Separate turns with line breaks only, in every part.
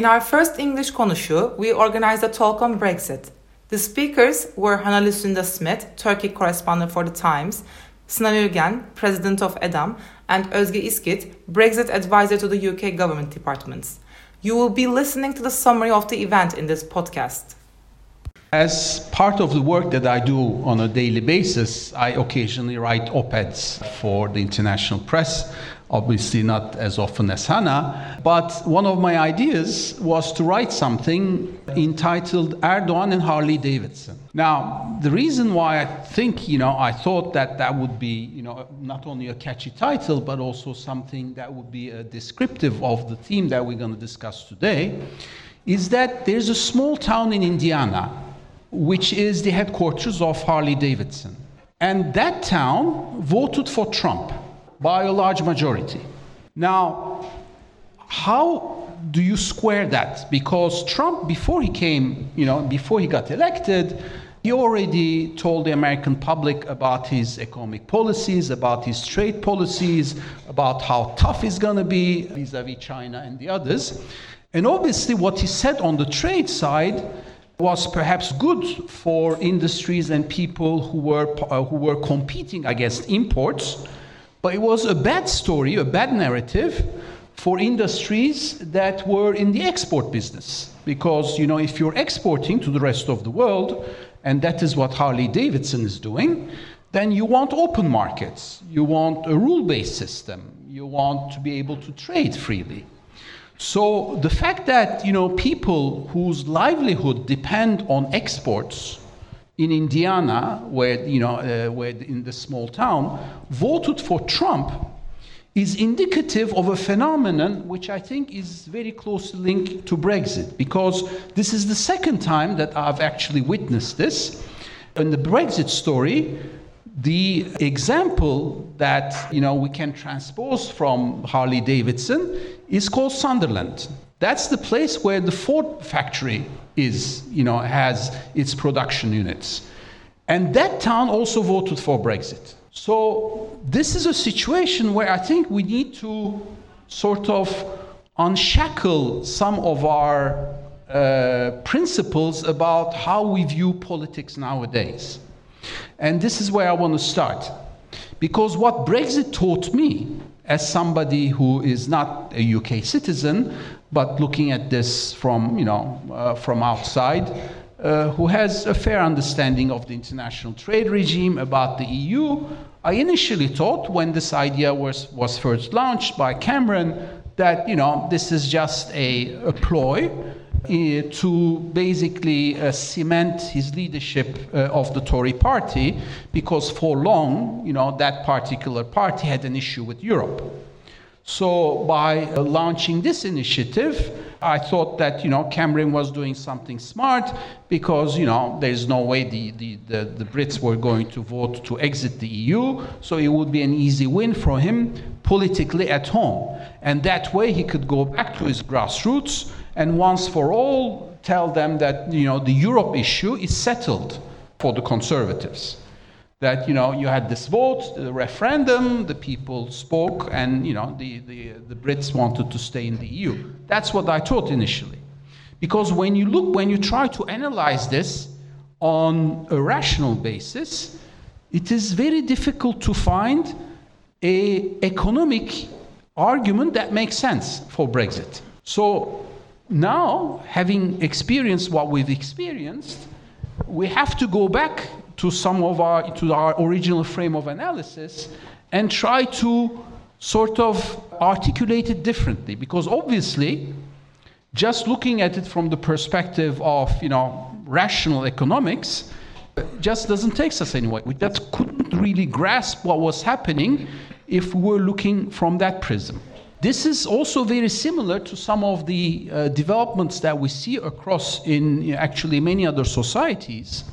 In our first English konuşu, we organized a talk on Brexit. The speakers were Hannah Lucinda Smith, Turkey correspondent for The Times, Sinan Ülgen, president of EDAM, and Özge İskit, Brexit advisor to the UK government departments. You will be listening to the summary of the event in this podcast.
As part of the work that I do on a daily basis, I occasionally write op eds for the international press obviously not as often as Hannah. But one of my ideas was to write something entitled Erdogan and Harley Davidson. Now, the reason why I think, you know, I thought that that would be, you know, not only a catchy title, but also something that would be a descriptive of the theme that we're going to discuss today, is that there's a small town in Indiana which is the headquarters of Harley Davidson. And that town voted for Trump by a large majority. Now, how do you square that? Because Trump, before he came, you know, before he got elected, he already told the American public about his economic policies, about his trade policies, about how tough he's going to be vis a vis China and the others. And obviously, what he said on the trade side was perhaps good for industries and people who were, uh, who were competing against imports but it was a bad story, a bad narrative for industries that were in the export business. Because, you know, if you're exporting to the rest of the world, and that is what Harley Davidson is doing, then you want open markets. You want a rule based system. You want to be able to trade freely. So the fact that, you know, people whose livelihood depend on exports in Indiana, where, you know, uh, where in the small town, voted for Trump is indicative of a phenomenon which I think is very closely linked to Brexit, because this is the second time that I've actually witnessed this. In the Brexit story, the example that you know we can transpose from Harley Davidson is called Sunderland. That's the place where the Ford factory is, you know, has its production units. And that town also voted for Brexit. So this is a situation where I think we need to sort of unshackle some of our uh, principles about how we view politics nowadays. And this is where I want to start. Because what Brexit taught me, as somebody who is not a UK citizen, but looking at this from, you know, uh, from outside, uh, who has a fair understanding of the international trade regime about the EU. I initially thought when this idea was, was first launched by Cameron that, you know, this is just a, a ploy uh, to basically uh, cement his leadership uh, of the Tory party because for long, you know, that particular party had an issue with Europe. So by uh, launching this initiative, I thought that you know Cameron was doing something smart because you know there's no way the, the, the, the, Brits were going to vote to exit the EU, so it would be an easy win for him politically at home. And that way he could go back to his grassroots and once for all tell them that you know the Europe issue is settled for the conservatives that you know you had this vote, the referendum, the people spoke, and you know the, the, the Brits wanted to stay in the EU. That's what I thought initially, because when you look, when you try to analyze this on a rational basis, it is very difficult to find a economic argument that makes sense for Brexit. So now, having experienced what we've experienced, we have to go back to some of our to our original frame of analysis and try to sort of articulate it differently. Because obviously just looking at it from the perspective of you know rational economics just doesn't take us anywhere. We just couldn't really grasp what was happening if we were looking from that prism. This is also very similar to some of the uh, developments that we see across in actually many other societies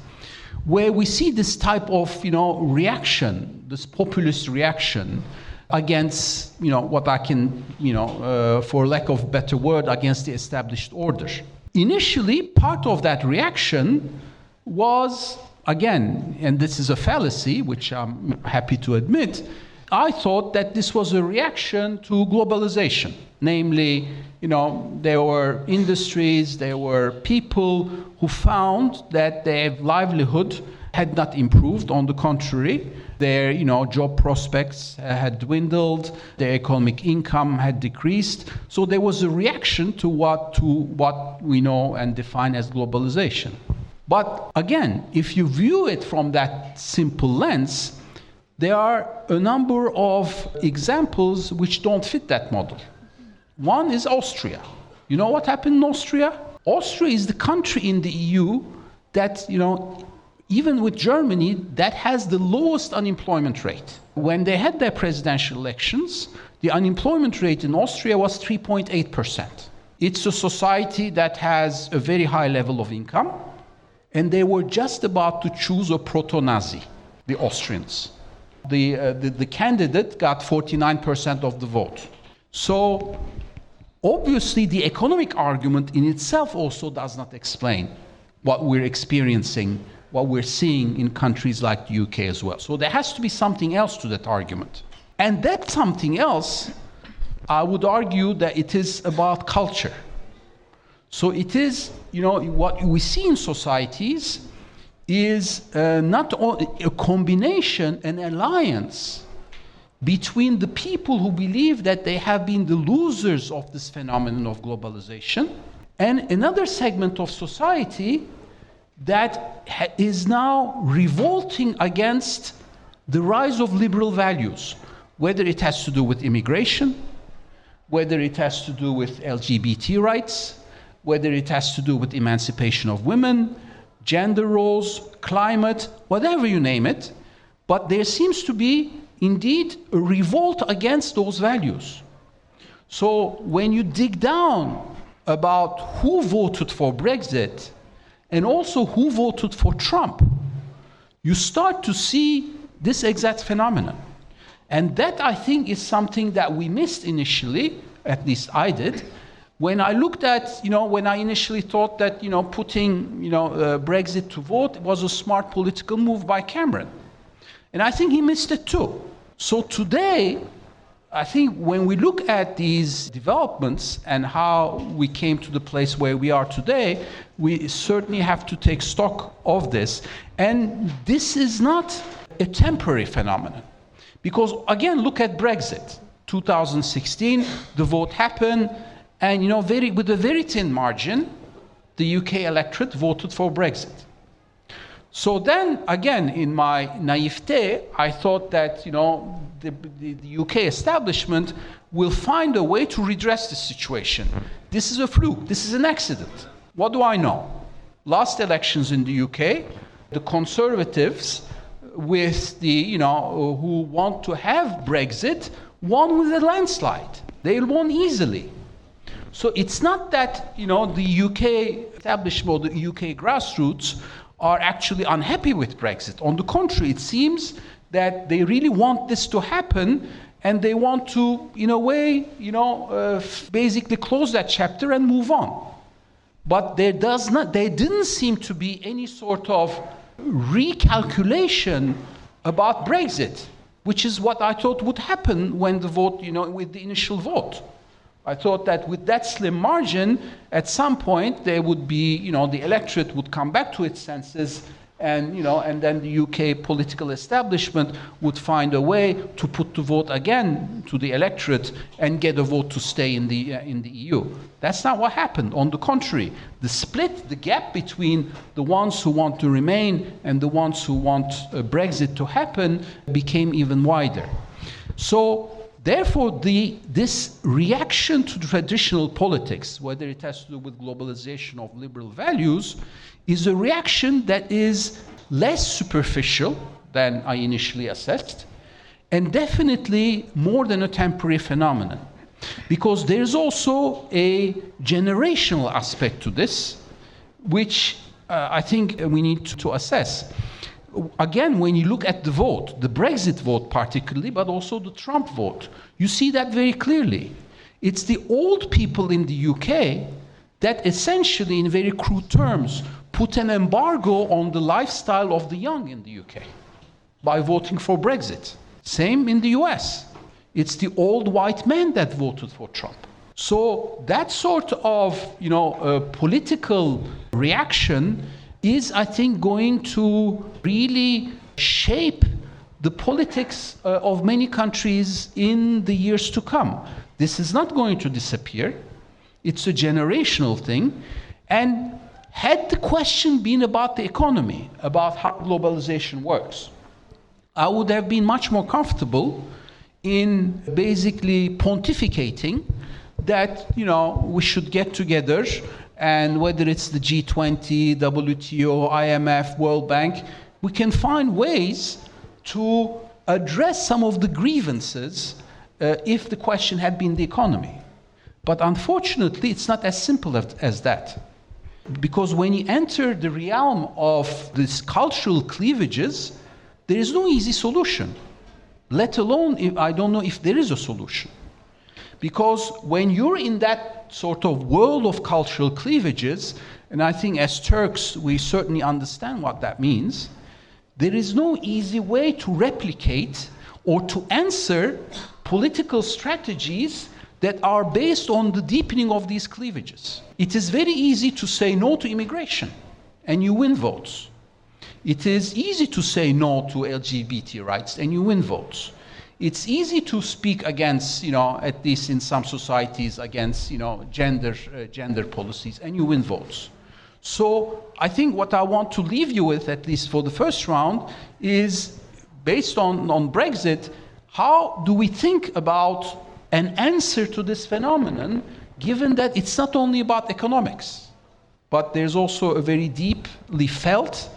where we see this type of you know reaction, this populist reaction against you know what I can you know uh, for lack of better word against the established order. Initially, part of that reaction was again, and this is a fallacy, which I'm happy to admit. I thought that this was a reaction to globalization, namely you know, there were industries, there were people who found that their livelihood had not improved. On the contrary, their you know, job prospects had dwindled, their economic income had decreased. So there was a reaction to what, to what we know and define as globalization. But again, if you view it from that simple lens, there are a number of examples which don't fit that model. One is Austria. You know what happened in Austria? Austria is the country in the EU that, you know, even with Germany, that has the lowest unemployment rate. When they had their presidential elections, the unemployment rate in Austria was 3.8%. It's a society that has a very high level of income, and they were just about to choose a proto Nazi, the Austrians. The, uh, the, the candidate got 49% of the vote. So, obviously, the economic argument in itself also does not explain what we're experiencing what we're seeing in countries like the UK as well. So there has to be something else to that argument. And that something else, I would argue that it is about culture. So it is, you know, what we see in societies is uh, not a combination, an alliance between the people who believe that they have been the losers of this phenomenon of globalization and another segment of society that is now revolting against the rise of liberal values, whether it has to do with immigration, whether it has to do with LGBT rights, whether it has to do with emancipation of women, gender roles, climate, whatever you name it. But there seems to be indeed a revolt against those values. So when you dig down about who voted for Brexit, and also who voted for Trump, you start to see this exact phenomenon. And that, I think, is something that we missed initially, at least I did, when I looked at, you know, when I initially thought that, you know, putting, you know, uh, Brexit to vote was a smart political move by Cameron. And I think he missed it too. So today, I think when we look at these developments and how we came to the place where we are today, we certainly have to take stock of this. And this is not a temporary phenomenon. Because again, look at Brexit. 2016, the vote happened, and you know, very, with a very thin margin, the UK electorate voted for Brexit. So then, again, in my naivete, I thought that, you know, the, the, the, UK establishment will find a way to redress the situation. This is a fluke, this is an accident. What do I know? Last elections in the UK, the Conservatives, with the, you know, who want to have Brexit, won with a landslide. They won easily. So it's not that, you know, the UK establishment the UK grassroots are actually unhappy with Brexit. On the contrary, it seems that they really want this to happen and they want to, in a way, you know, uh, basically close that chapter and move on. But there does not, there didn't seem to be any sort of recalculation about Brexit, which is what I thought would happen when the vote, you know, with the initial vote. I thought that with that slim margin, at some point there would be, you know, the electorate would come back to its senses and you know, and then the UK political establishment would find a way to put the vote again to the electorate and get a vote to stay in the uh, in the EU. That's not what happened. On the contrary, the split, the gap between the ones who want to remain and the ones who want uh, Brexit to happen became even wider. So. Therefore, the, this reaction to traditional politics, whether it has to do with globalization of liberal values, is a reaction that is less superficial than I initially assessed, and definitely more than a temporary phenomenon. Because there's also a generational aspect to this, which uh, I think we need to assess. Again, when you look at the vote, the Brexit vote particularly, but also the Trump vote, you see that very clearly. It's the old people in the UK that essentially, in very crude terms, put an embargo on the lifestyle of the young in the UK by voting for Brexit. Same in the US. It's the old white men that voted for Trump. So that sort of, you know, uh, political reaction is, I think, going to really shape the politics uh, of many countries in the years to come. This is not going to disappear. It's a generational thing. And had the question been about the economy, about how globalization works, I would have been much more comfortable in basically pontificating that you know we should get together and whether it's the G20, WTO, IMF, World Bank, we can find ways to address some of the grievances uh, if the question had been the economy. But unfortunately, it's not as simple as, that. Because when you enter the realm of these cultural cleavages, there is no easy solution, let alone if, I don't know if there is a solution. Because when you're in that sort of world of cultural cleavages, and I think as Turks we certainly understand what that means, there is no easy way to replicate or to answer political strategies that are based on the deepening of these cleavages. It is very easy to say no to immigration, and you win votes. It is easy to say no to LGBT rights, and you win votes it's easy to speak against, you know, at least in some societies, against, you know, gender, uh, gender policies, and you win votes. So I think what I want to leave you with, at least for the first round, is based on, on Brexit, how do we think about an answer to this phenomenon, given that it's not only about economics, but there's also a very deeply felt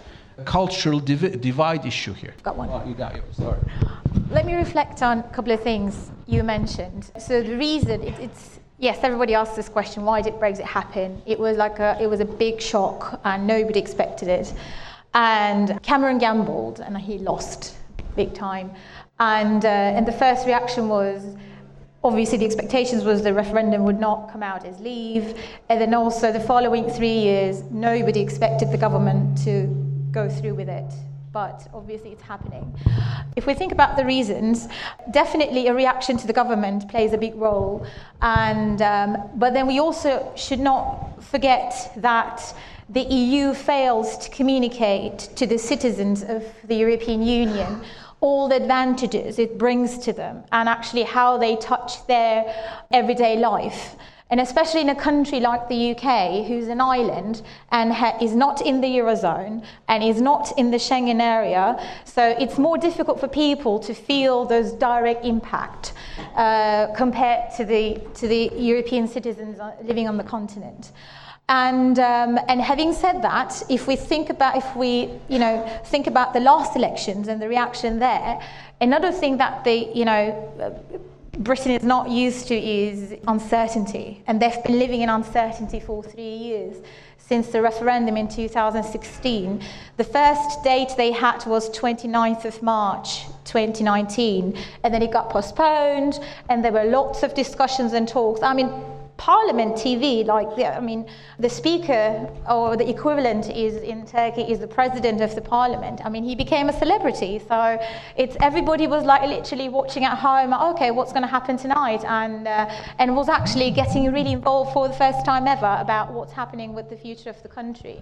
cultural div- divide issue here.
Got one.
Oh, you got yours. Sorry.
Let me reflect on a couple of things you mentioned. So the reason it, it's yes, everybody asks this question: Why did Brexit happen? It was like a it was a big shock, and nobody expected it. And Cameron gambled, and he lost big time. And uh, and the first reaction was obviously the expectations was the referendum would not come out as leave and then also the following three years nobody expected the government to go through with it. But obviously, it's happening. If we think about the reasons, definitely a reaction to the government plays a big role. And, um, but then we also should not forget that the EU fails to communicate to the citizens of the European Union all the advantages it brings to them and actually how they touch their everyday life. And especially in a country like the UK, who's an island and is not in the Eurozone and is not in the Schengen area, so it's more difficult for people to feel those direct impact uh, compared to the, to the European citizens living on the continent. And, um, and having said that, if we think about if we you know think about the last elections and the reaction there, another thing that the you know Britain is not used to is uncertainty, and they've been living in uncertainty for three years since the referendum in 2016. The first date they had was 29th of March 2019, and then it got postponed, and there were lots of discussions and talks. I mean, Parliament TV, like the, I mean, the speaker or the equivalent is in Turkey is the president of the parliament. I mean, he became a celebrity, so it's everybody was like literally watching at home. Okay, what's going to happen tonight? And uh, and was actually getting really involved for the first time ever about what's happening with the future of the country.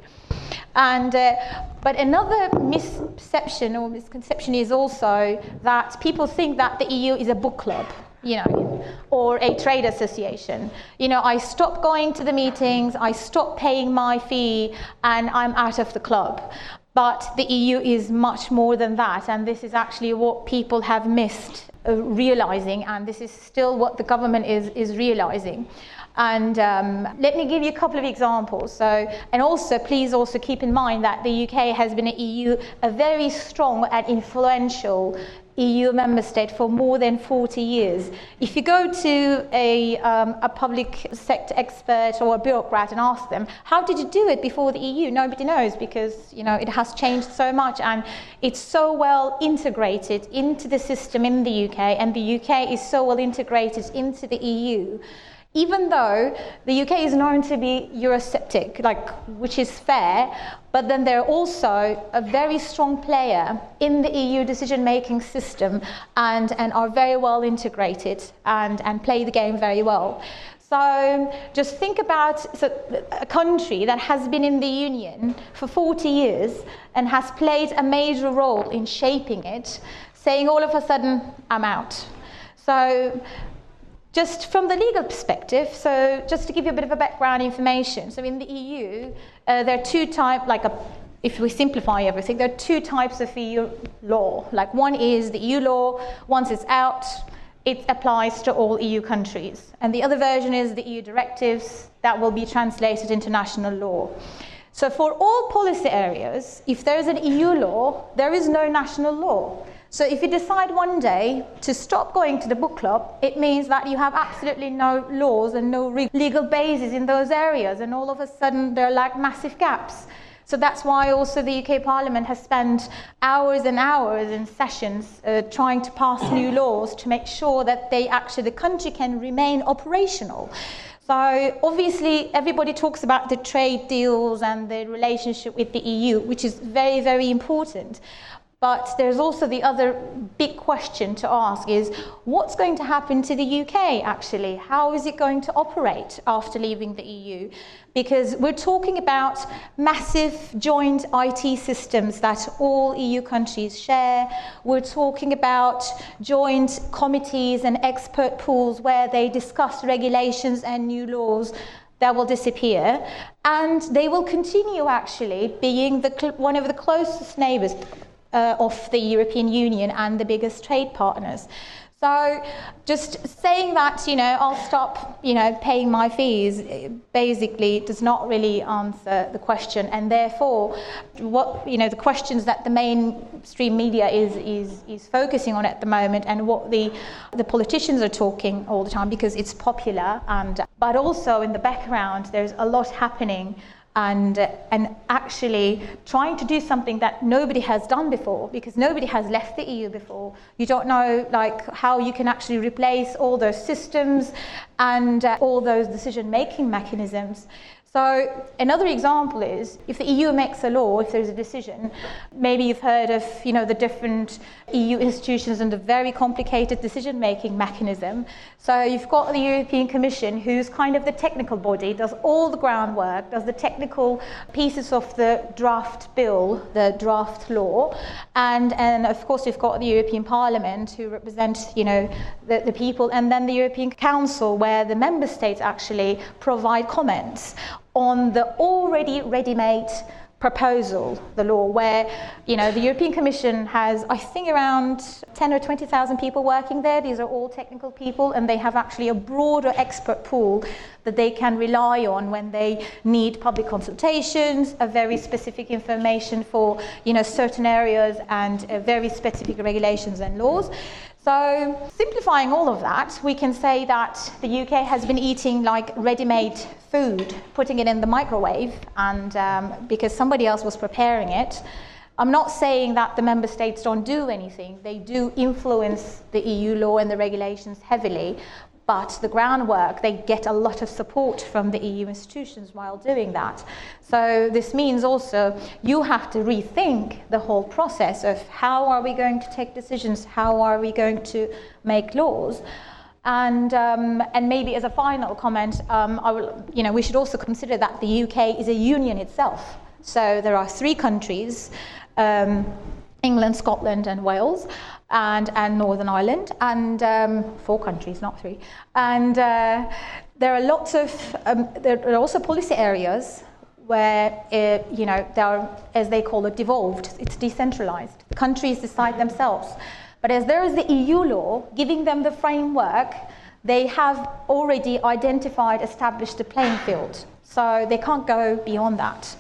And uh, but another misperception or misconception is also that people think that the EU is a book club you know, or a trade association. You know, I stop going to the meetings, I stop paying my fee, and I'm out of the club. But the EU is much more than that, and this is actually what people have missed uh, realizing, and this is still what the government is, is realizing. And um, let me give you a couple of examples. So, and also, please also keep in mind that the UK has been an EU, a very strong and influential EU member state for more than 40 years. If you go to a, um, a public sector expert or a bureaucrat and ask them, how did you do it before the EU? Nobody knows because you know it has changed so much and it's so well integrated into the system in the UK and the UK is so well integrated into the EU even though the UK is known to be Eurosceptic, like, which is fair, but then they're also a very strong player in the EU decision-making system and, and are very well integrated and, and play the game very well. So just think about so a country that has been in the Union for 40 years and has played a major role in shaping it, saying all of a sudden, I'm out. So just from the legal perspective, so just to give you a bit of a background information, so in the EU, uh, there are two types, like a if we simplify everything, there are two types of EU law. Like one is the EU law, once it's out, it applies to all EU countries. And the other version is the EU directives that will be translated into national law. So for all policy areas, if there is an EU law, there is no national law. So if you decide one day to stop going to the book club, it means that you have absolutely no laws and no legal basis in those areas, and all of a sudden there are like massive gaps. So that's why also the UK Parliament has spent hours and hours in sessions uh, trying to pass new laws to make sure that they actually the country can remain operational. So obviously everybody talks about the trade deals and the relationship with the EU, which is very, very important. But there's also the other big question to ask is what's going to happen to the UK actually? How is it going to operate after leaving the EU? Because we're talking about massive joint IT systems that all EU countries share. We're talking about joint committees and expert pools where they discuss regulations and new laws that will disappear and they will continue actually being the, one of the closest neighbours uh, of the European Union and the biggest trade partners. So just saying that, you know, I'll stop, you know, paying my fees basically does not really answer the question. And therefore, what, you know, the questions that the mainstream media is, is, is focusing on at the moment and what the, the politicians are talking all the time because it's popular and, but also in the background, there's a lot happening and, and actually trying to do something that nobody has done before because nobody has left the EU before. You don't know like how you can actually replace all those systems and uh, all those decision-making mechanisms. So another example is if the EU makes a law, if there's a decision, maybe you've heard of you know the different EU institutions and the very complicated decision-making mechanism. So you've got the European Commission, who's kind of the technical body, does all the groundwork, does the technical pieces of the draft bill, the draft law, and and of course you've got the European Parliament, who represent you know the, the people, and then the European Council, where the member states actually provide comments on the already ready-made proposal, the law, where you know the European Commission has, I think, around 10 or 20,000 people working there. These are all technical people, and they have actually a broader expert pool that they can rely on when they need public consultations, a very specific information for you know certain areas, and uh, very specific regulations and laws. So, simplifying all of that, we can say that the UK has been eating like ready made food, putting it in the microwave, and um, because somebody else was preparing it. I'm not saying that the member states don't do anything. They do influence the EU law and the regulations heavily, but the groundwork, they get a lot of support from the EU institutions while doing that. So this means also you have to rethink the whole process of how are we going to take decisions, how are we going to make laws. And, um, and maybe as a final comment, um, will, you know, we should also consider that the UK is a union itself. So there are three countries, um, England, Scotland and Wales and, and Northern Ireland, and um, four countries, not three. And uh, there are lots of, um, there are also policy areas where, it, uh, you know, they are, as they call it, devolved. It's decentralized. The countries decide themselves. But as there is the EU law giving them the framework, they have already identified, established the playing field. So they can't go beyond that.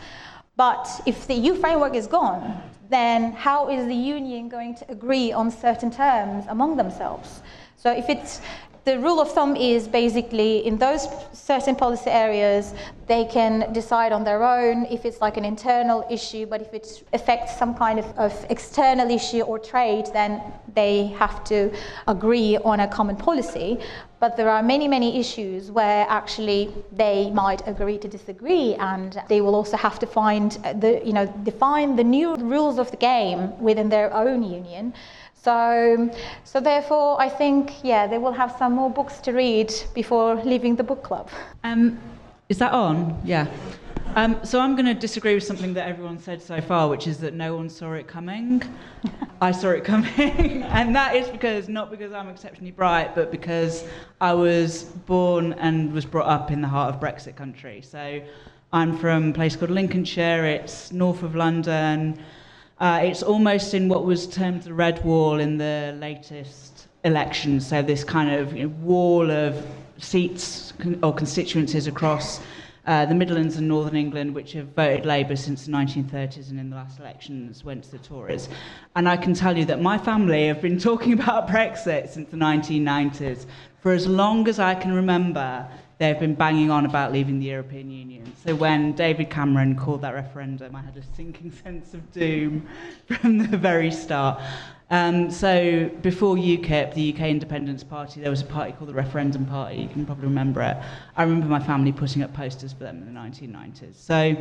But if the EU framework is gone, then how is the union going to agree on certain terms among themselves? So if it's the rule of thumb is basically in those certain policy areas, they can decide on their own if it's like an internal issue, but if it affects some kind of, of external issue or trade, then they have to agree on a common policy. But there are many, many issues where actually they might agree to disagree, and they will also have to find the, you know, define the new rules of the game within their own union. So, so therefore, I think, yeah, they will have some more books to read before leaving the book club.
Um, is that on? Yeah. Um, so I'm going to disagree with something that everyone said so far, which is that no one saw it coming. I saw it coming, and that is because not because I'm exceptionally bright, but because I was born and was brought up in the heart of Brexit country. So I'm from a place called Lincolnshire. It's north of London. Uh, it's almost in what was termed the red wall in the latest election, So this kind of you know, wall of seats or constituencies across uh, the Midlands and Northern England, which have voted Labour since the 1930s and in the last elections went to the Tories. And I can tell you that my family have been talking about Brexit since the 1990s. For as long as I can remember, they've been banging on about leaving the European Union. So when David Cameron called that referendum, I had a sinking sense of doom from the very start. Um, so before UKIP, the UK Independence Party, there was a party called the Referendum Party. You can probably remember it. I remember my family putting up posters for them in the 1990s. So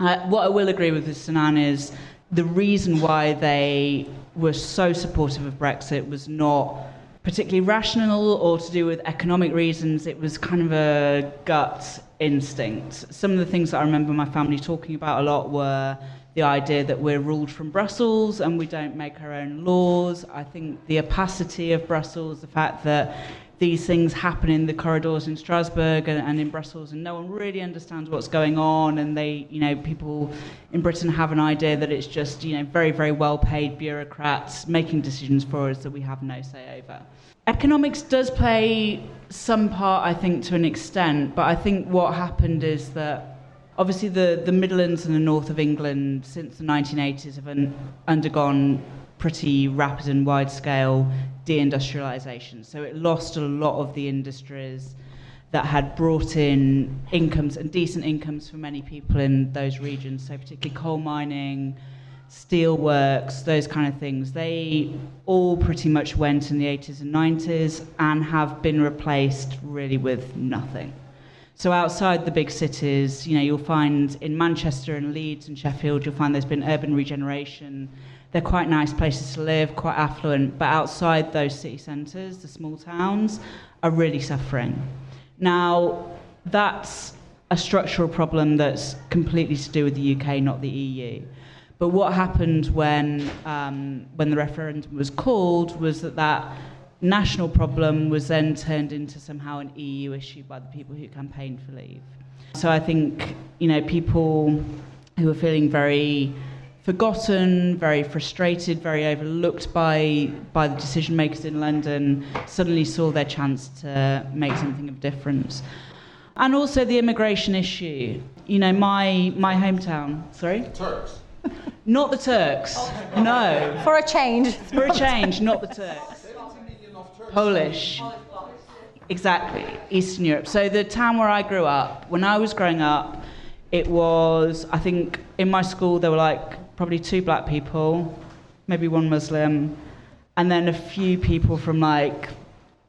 uh, what I will agree with with Sinan is the reason why they were so supportive of Brexit was not particularly rational or to do with economic reasons. It was kind of a gut instinct. Some of the things that I remember my family talking about a lot were the idea that we're ruled from Brussels and we don't make our own laws. I think the opacity of Brussels, the fact that these things happen in the corridors in Strasbourg and, and, in Brussels, and no one really understands what's going on. And they, you know, people in Britain have an idea that it's just, you know, very, very well paid bureaucrats making decisions for us that we have no say over. Economics does play some part, I think, to an extent, but I think what happened is that obviously the, the Midlands and the north of England since the 1980s have un- undergone pretty rapid and wide scale deindustrialization. So it lost a lot of the industries that had brought in incomes and decent incomes for many people in those regions. So particularly coal mining, steelworks, those kind of things. They all pretty much went in the 80s and 90s and have been replaced really with nothing. So outside the big cities, you know, you'll find in Manchester and Leeds and Sheffield, you'll find there's been urban regeneration. They're quite nice places to live, quite affluent, but outside those city centres, the small towns are really suffering. Now, that's a structural problem that's completely to do with the UK, not the EU. But what happened when, um, when the referendum was called was that that national problem was then turned into somehow an EU issue by the people who campaigned for leave. So I think, you know, people who are feeling very forgotten, very frustrated, very overlooked by, by the decision makers in London suddenly saw their chance to make something of difference. And also the immigration issue. You know, my, my hometown, sorry?
Turks.
Not the Turks. No.
For a change.
For a change, not the Turks. Polish. Exactly, Eastern Europe. So the town where I grew up, when I was growing up, it was, I think, in my school there were like probably two black people, maybe one Muslim, and then a few people from like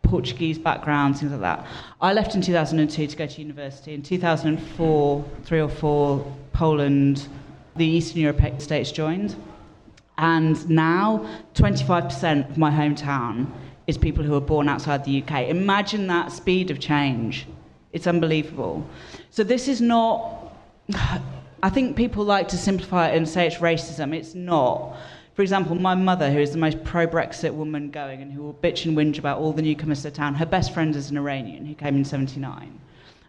Portuguese backgrounds, things like that. I left in 2002 to go to university. In 2004, three or four, Poland, the Eastern European states joined. And now, 25% of my hometown is people who are born outside the UK. Imagine that speed of change. It's unbelievable. So this is not. I think people like to simplify it and say it's racism. It's not. For example, my mother, who is the most pro Brexit woman going and who will bitch and whinge about all the newcomers to town, her best friend is an Iranian who came in 79.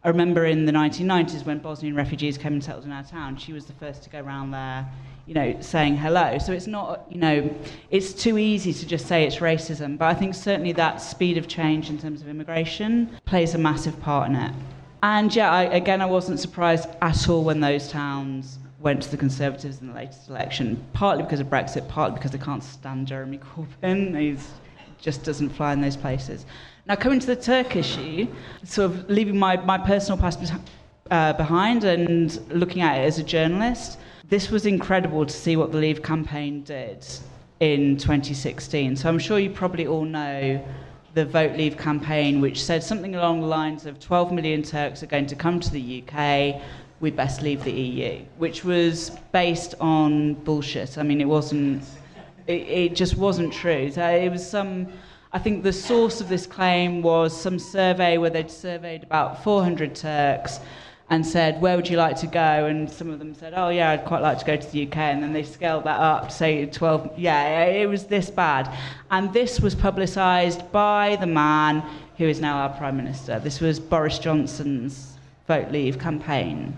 I remember in the 1990s when Bosnian refugees came and settled in our town, she was the first to go around there you know, saying hello. So it's not, you know, it's too easy to just say it's racism. But I think certainly that speed of change in terms of immigration plays a massive part in it. And yeah, I, again, I wasn't surprised at all when those towns went to the Conservatives in the latest election, partly because of Brexit, partly because they can't stand Jeremy Corbyn. He just doesn't fly in those places. Now, coming to the Turk issue, sort of leaving my, my personal past uh, behind and looking at it as a journalist, this was incredible to see what the Leave campaign did in 2016. So I'm sure you probably all know the Vote Leave campaign, which said something along the lines of 12 million Turks are going to come to the UK, we best leave the EU, which was based on bullshit. I mean, it wasn't, it, it just wasn't true. So it was some, I think the source of this claim was some survey where they'd surveyed about 400 Turks and said, Where would you like to go? And some of them said, Oh, yeah, I'd quite like to go to the UK. And then they scaled that up to say 12. Yeah, it was this bad. And this was publicised by the man who is now our Prime Minister. This was Boris Johnson's Vote Leave campaign.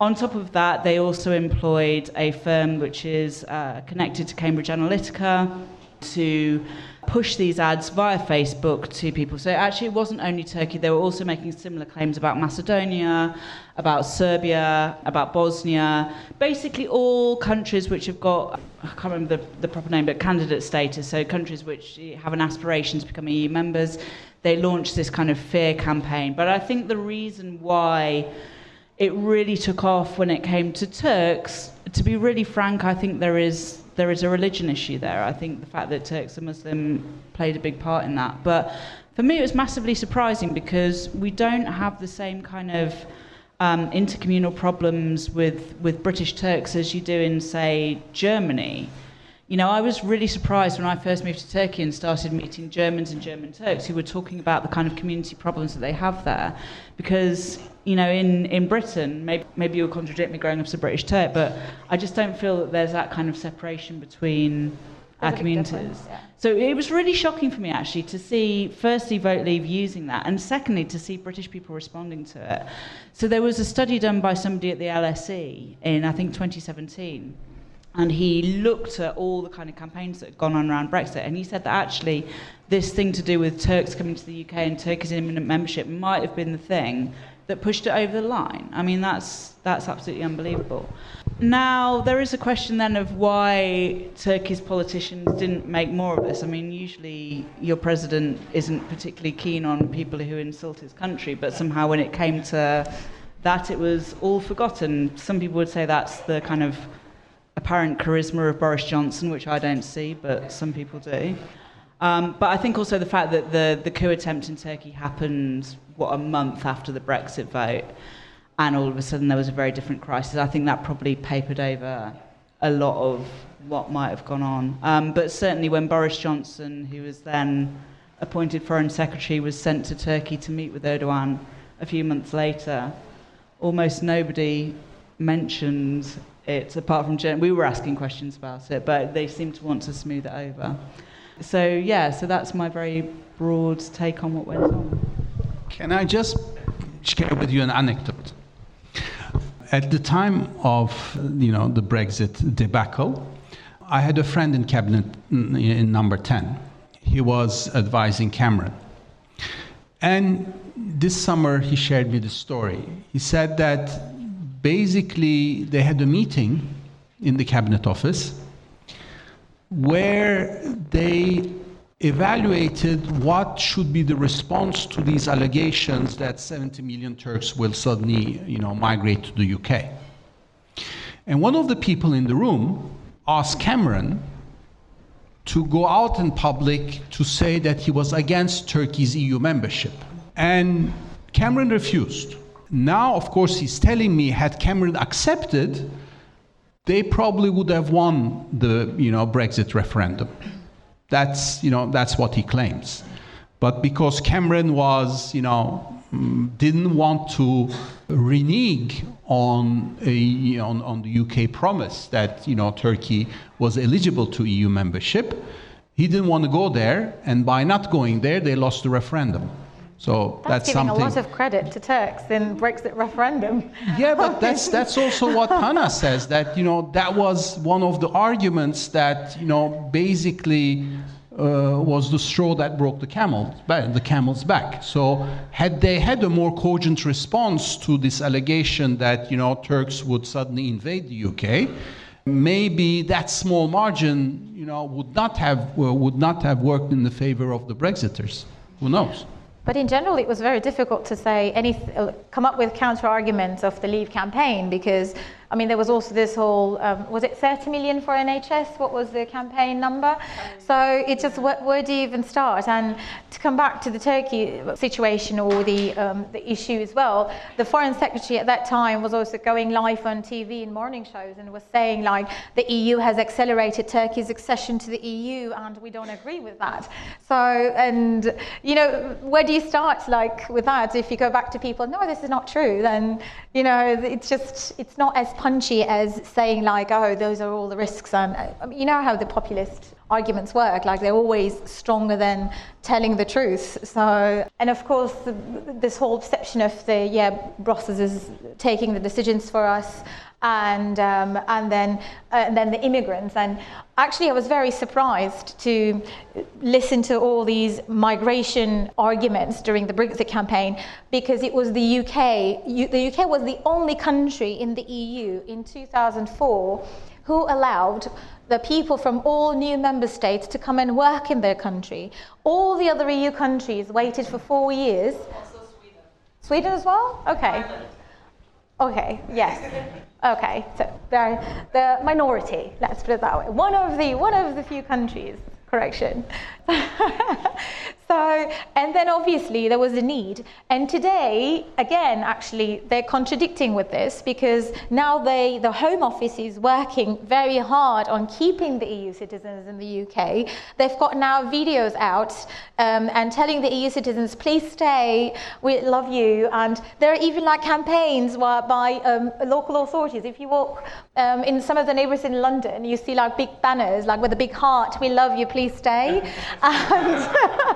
On top of that, they also employed a firm which is uh, connected to Cambridge Analytica to push these ads via Facebook to people. So actually, it wasn't only Turkey, they were also making similar claims about Macedonia, about Serbia, about Bosnia, basically all countries which have got, I can't remember the, the proper name, but candidate status, so countries which have an aspiration to become EU members. They launched this kind of fear campaign. But I think the reason why it really took off when it came to Turks, to be really frank, I think there is there is a religion issue there. I think the fact that Turks are Muslim played a big part in that. But for me, it was massively surprising because we don't have the same kind of um, intercommunal problems with, with British Turks as you do in, say, Germany. You know, I was really surprised when I first moved to Turkey and started meeting Germans and German Turks who were talking about the kind of community problems that they have there. Because, you know, in, in Britain, maybe, maybe you'll contradict me growing up as a British Turk, but I just don't feel that there's that kind of separation between our communities. Yeah. So it was really shocking for me actually to see, firstly, Vote Leave using that, and secondly, to see British people responding to it. So there was a study done by somebody at the LSE in, I think, 2017 and he looked at all the kind of campaigns that had gone on around Brexit, and he said that actually this thing to do with Turks coming to the UK and Turkey's imminent membership might have been the thing that pushed it over the line. I mean, that's that's absolutely unbelievable. Now there is a question then of why Turkey's politicians didn't make more of this. I mean, usually your president isn't particularly keen on people who insult his country, but somehow when it came to that, it was all forgotten. Some people would say that's the kind of apparent charisma of Boris Johnson, which I don't see, but some people do. Um, but I think also the fact that the, the coup attempt in Turkey happened, what, a month after the Brexit vote, and all of a sudden there was a very different crisis. I think that probably papered over a lot of what might have gone on. Um, but certainly when Boris Johnson, who was then appointed Foreign Secretary, was sent to Turkey to meet with Erdogan a few months later, almost nobody mentioned it, apart from Jen, we were asking questions about it, but they seem to want to smooth it over. So, yeah, so that's my very broad take on what went on.
Can I just share with you an anecdote? At the time of you know the Brexit debacle, I had a friend in cabinet in number 10. He was advising Cameron. And this summer he shared me the story. He said that basically they had a meeting in the cabinet office where they evaluated what should be the response to these allegations that 70 million Turks will suddenly, you know, migrate to the UK. And one of the people in the room asked Cameron to go out in public to say that he was against Turkey's EU membership. And Cameron refused. Now, of course, he's telling me had Cameron accepted, they probably would have won the you know Brexit referendum. That's you know that's what he claims. But because Cameron was you know mm, didn't want to renege on a, on, on the UK promise that you know Turkey was eligible to EU membership, he didn't want to go there, and by not going there, they lost the referendum. So
that's,
that's
giving
something.
a lot of credit to Turks in Brexit referendum.
Yeah, but that's that's also what Hannah says that you know that was one of the arguments that you know basically uh, was the straw that broke the camel the camel's back. So had they had a more cogent response to this allegation that you know Turks would suddenly invade the UK, maybe that small margin you know would not have uh, would not have worked in the favor of the Brexiters. Who knows?
But in general, it was very difficult to say any, come up with counter arguments of the Leave campaign because I mean, there was also this whole, um, was it 30 million for NHS? What was the campaign number? So it's just, where, where, do you even start? And to come back to the Turkey situation or the, um, the issue as well, the Foreign Secretary at that time was also going live on TV in morning shows and was saying, like, the EU has accelerated Turkey's accession to the EU and we don't agree with that. So, and, you know, where do you start, like, with that? If you go back to people, no, this is not true, then, you know, it's just, it's not as punchy as saying like, oh, those are all the risks. And I mean, you know how the populist arguments work, like they're always stronger than telling the truth. So, and of course, the, this whole perception of the, yeah, Brussels is taking the decisions for us and um, and then uh, and then the immigrants. And actually, I was very surprised to listen to all these migration arguments during the Brexit campaign because it was the UK. the UK was the only country in the EU in 2004 who allowed the people from all new member states to come and work in their country. All the other EU countries waited for four years.
Also Sweden.
Sweden as well? Okay. Okay, yes. Okay, so they're the minority, let's put it that way. One of the, one of the few countries, correction. So, and then obviously there was a need. And today, again, actually, they're contradicting with this because now they, the Home Office is working very hard on keeping the EU citizens in the UK. They've got now videos out um, and telling the EU citizens, please stay, we love you. And there are even like campaigns where, by um, local authorities. If you walk um, in some of the neighbours in London, you see like big banners, like with a big heart, we love you, please stay. and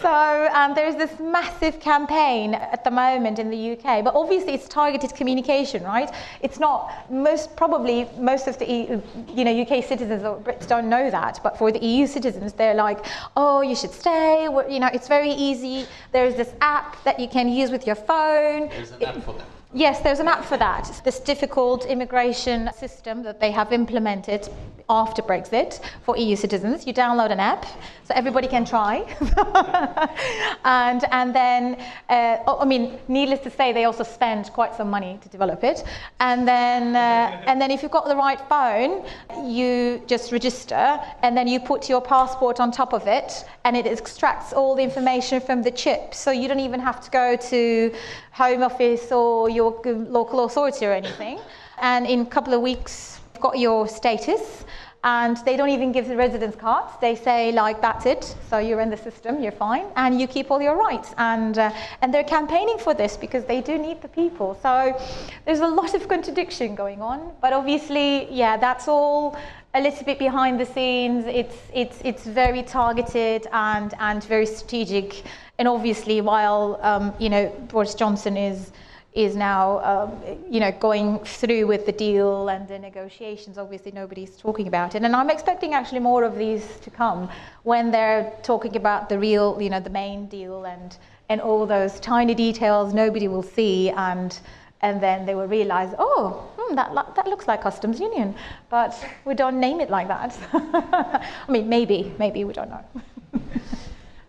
so um, there's this massive campaign at the moment in the UK, but obviously it's targeted communication, right? It's not most probably most of the you know UK citizens or Brits don't know that, but for the EU citizens, they're like, oh, you should stay. You know, it's very easy. There's this app that you can use with your phone.
There's an app for.
Yes, there's an app for that. This difficult immigration system that they have implemented after Brexit for EU citizens. You download an app, so everybody can try. and, and then, uh, oh, I mean, needless to say, they also spend quite some money to develop it. And then, uh, and then if you've got the right phone, you just register, and then you put your passport on top of it, and it extracts all the information from the chip. So you don't even have to go to Home Office or your local authority or anything. And in a couple of weeks, you've got your status and they don't even give the residence cards. They say like that's it. So you're in the system, you're fine, and you keep all your rights. And uh, and they're campaigning for this because they do need the people. So there's a lot of contradiction going on. But obviously, yeah, that's all a little bit behind the scenes. It's it's it's very targeted and and very strategic. And obviously, while um, you know Boris Johnson is is now um, you know going through with the deal and the negotiations obviously nobody's talking about it. And i'm expecting actually more of these to come when they're talking about the real you know the main deal and and all those tiny details nobody will see and and then they will realize oh hmm, that, that looks like customs union. But we don't name it like that. I mean maybe maybe we don't know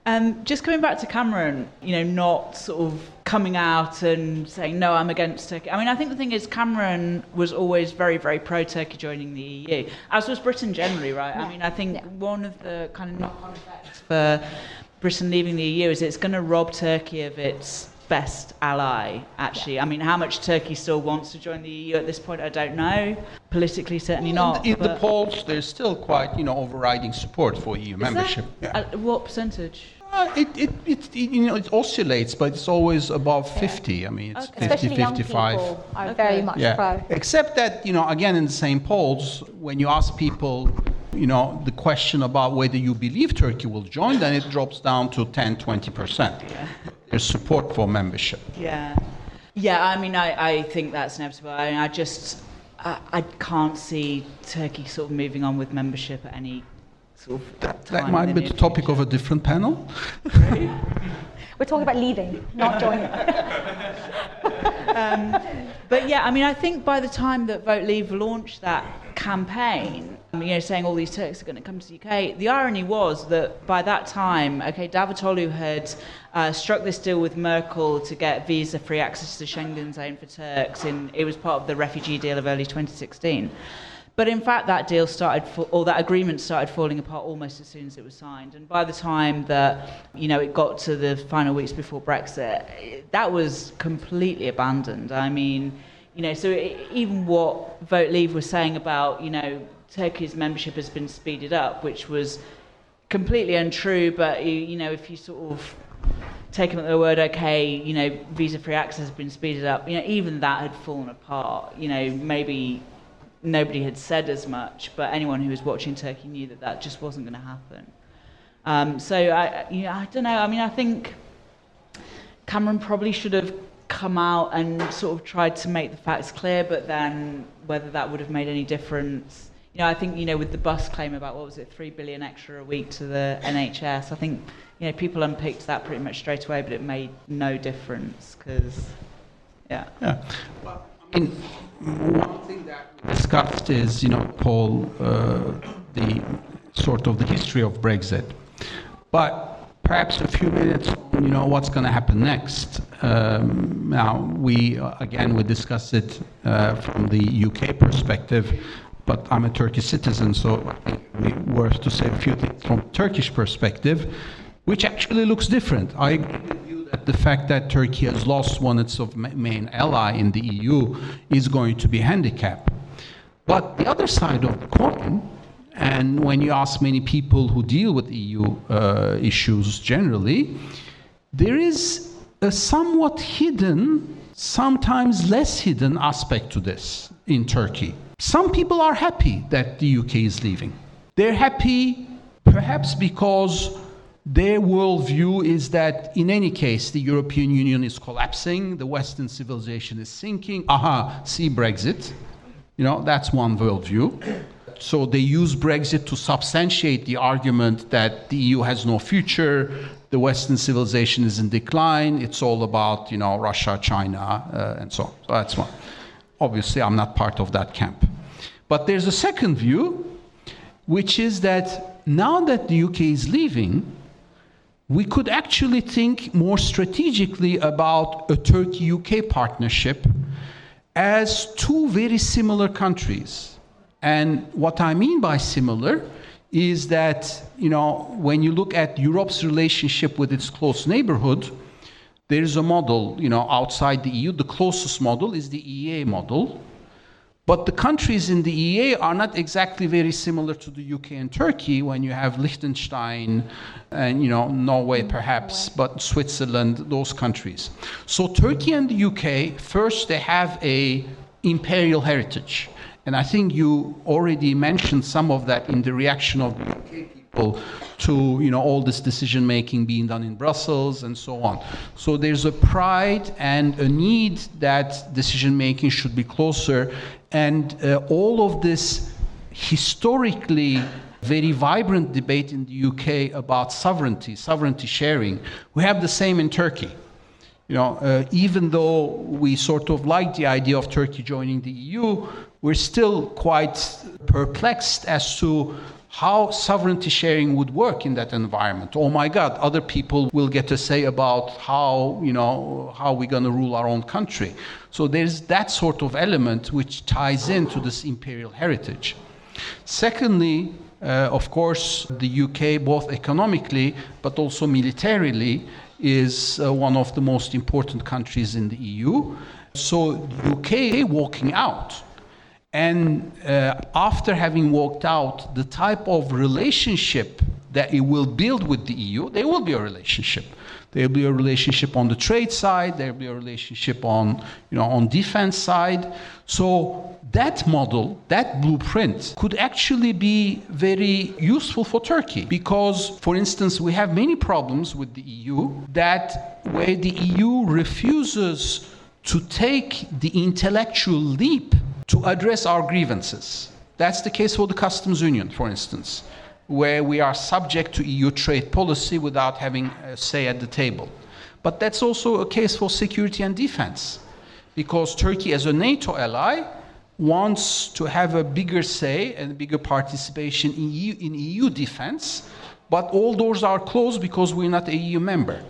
Um, just coming back to Cameron, you know, not sort of coming out and saying, no, I'm against Turkey. I mean, I think the thing is, Cameron was always very, very pro Turkey joining the EU, as was Britain generally, right? Yeah. I mean, I think yeah. one of the kind of knock on effects for Britain leaving the EU is it's going to rob Turkey of its best ally, actually. Yeah. I mean, how much Turkey still wants to join the EU at this point, I don't know. Politically, certainly not.
In, in the polls, there's still quite, you know, overriding support for EU membership.
Yeah. what percentage?
Uh, it, it, it, you know, it oscillates, but it's always above 50. I mean, it's
okay. 50, 55. Young are okay. very much yeah. pro.
Except that, you know, again, in the same polls, when you ask people, you know, the question about whether you believe Turkey will join, then it drops down to 10, 20%. Yeah. There's support for membership.
Yeah. Yeah, I mean, I, I think that's inevitable. I, mean, I just, I, I can't see Turkey sort of moving on with membership at any sort of
that, that might be the topic future. of a different panel.
We're talking about leaving, not joining.
um, but yeah, I mean, I think by the time that Vote Leave launched that campaign, you know, saying all these Turks are going to come to the UK, the irony was that by that time, okay, Davutoglu had uh, struck this deal with Merkel to get visa-free access to the Schengen zone for Turks. and it was part of the refugee deal of early 2016. But in fact, that deal started, or that agreement started falling apart almost as soon as it was signed. And by the time that you know it got to the final weeks before Brexit, that was completely abandoned. I mean, you know, so even what Vote Leave was saying about you know Turkey's membership has been speeded up, which was completely untrue. But you, you know, if you sort of take them at their word, okay, you know, visa-free access has been speeded up. You know, even that had fallen apart. You know, maybe nobody had said as much, but anyone who was watching Turkey knew that that just wasn't going to happen. Um, so I, you know, I don't know. I mean, I think Cameron probably should have come out and sort of tried to make the facts clear, but then whether that would have made any difference. You know, I think you know with the bus claim about what was it, three billion extra a week to the NHS. I think you know people unpicked that pretty much straight away, but it made no difference because, yeah.
Yeah. Well, I mean, one thing that we discussed is, you know, Paul, uh, the sort of the history of Brexit. But perhaps a few minutes you know, what's going to happen next. Um, now, we, uh, again, we discussed it uh, from the UK perspective, but I'm a Turkish citizen, so it's worth to say a few things from Turkish perspective, which actually looks different. I the fact that Turkey has lost one of its main ally in the EU is going to be a handicap. But the other side of the coin, and when you ask many people who deal with EU uh, issues generally, there is a somewhat hidden, sometimes less hidden aspect to this in Turkey. Some people are happy that the UK is leaving. They're happy perhaps because their worldview is that in any case, the European Union is collapsing, the Western civilization is sinking. Aha, see Brexit. You know, that's one worldview. So they use Brexit to substantiate the argument that the EU has no future, the Western civilization is in decline, it's all about, you know, Russia, China, uh, and so on. So that's one. Obviously, I'm not part of that camp. But there's a second view, which is that now that the UK is leaving, we could actually think more strategically about a Turkey UK partnership as two very similar countries. And what I mean by similar is that, you know, when you look at Europe's relationship with its close neighborhood, there is a model, you know, outside the EU. The closest model is the EEA model. But the countries in the EEA are not exactly very similar to the UK and Turkey when you have Liechtenstein and you know Norway perhaps, but Switzerland, those countries. So Turkey and the UK, first they have a imperial heritage. And I think you already mentioned some of that in the reaction of the UK people to you know all this decision making being done in Brussels and so on. So there's a pride and a need that decision making should be closer and uh, all of this historically very vibrant debate in the UK about sovereignty, sovereignty sharing, we have the same in Turkey. You know, uh, even though we sort of like the idea of Turkey joining the EU, we're still quite perplexed as to how sovereignty sharing would work in that environment. Oh my God, other people will get to say about how, you know, how we're going to rule our own country. So there's that sort of element which ties into this imperial heritage. Secondly, uh, of course, the UK, both economically but also militarily, is uh, one of the most important countries in the EU. So, UK walking out and uh, after having worked out the type of relationship that it will build with the EU, there will be a relationship. There will be a relationship on the trade side. There will be a relationship on, you know, on defense side. So that model, that blueprint, could actually be very useful for Turkey because, for instance, we have many problems with the EU that where the EU refuses to take the intellectual leap to address our grievances. That's the case for the customs union, for instance, where we are subject to EU trade policy without having a say at the table. But that's also a case for security and defense, because Turkey, as a NATO ally, wants to have a bigger say and bigger participation in EU, in EU defense, but all doors are closed because we're not a EU member.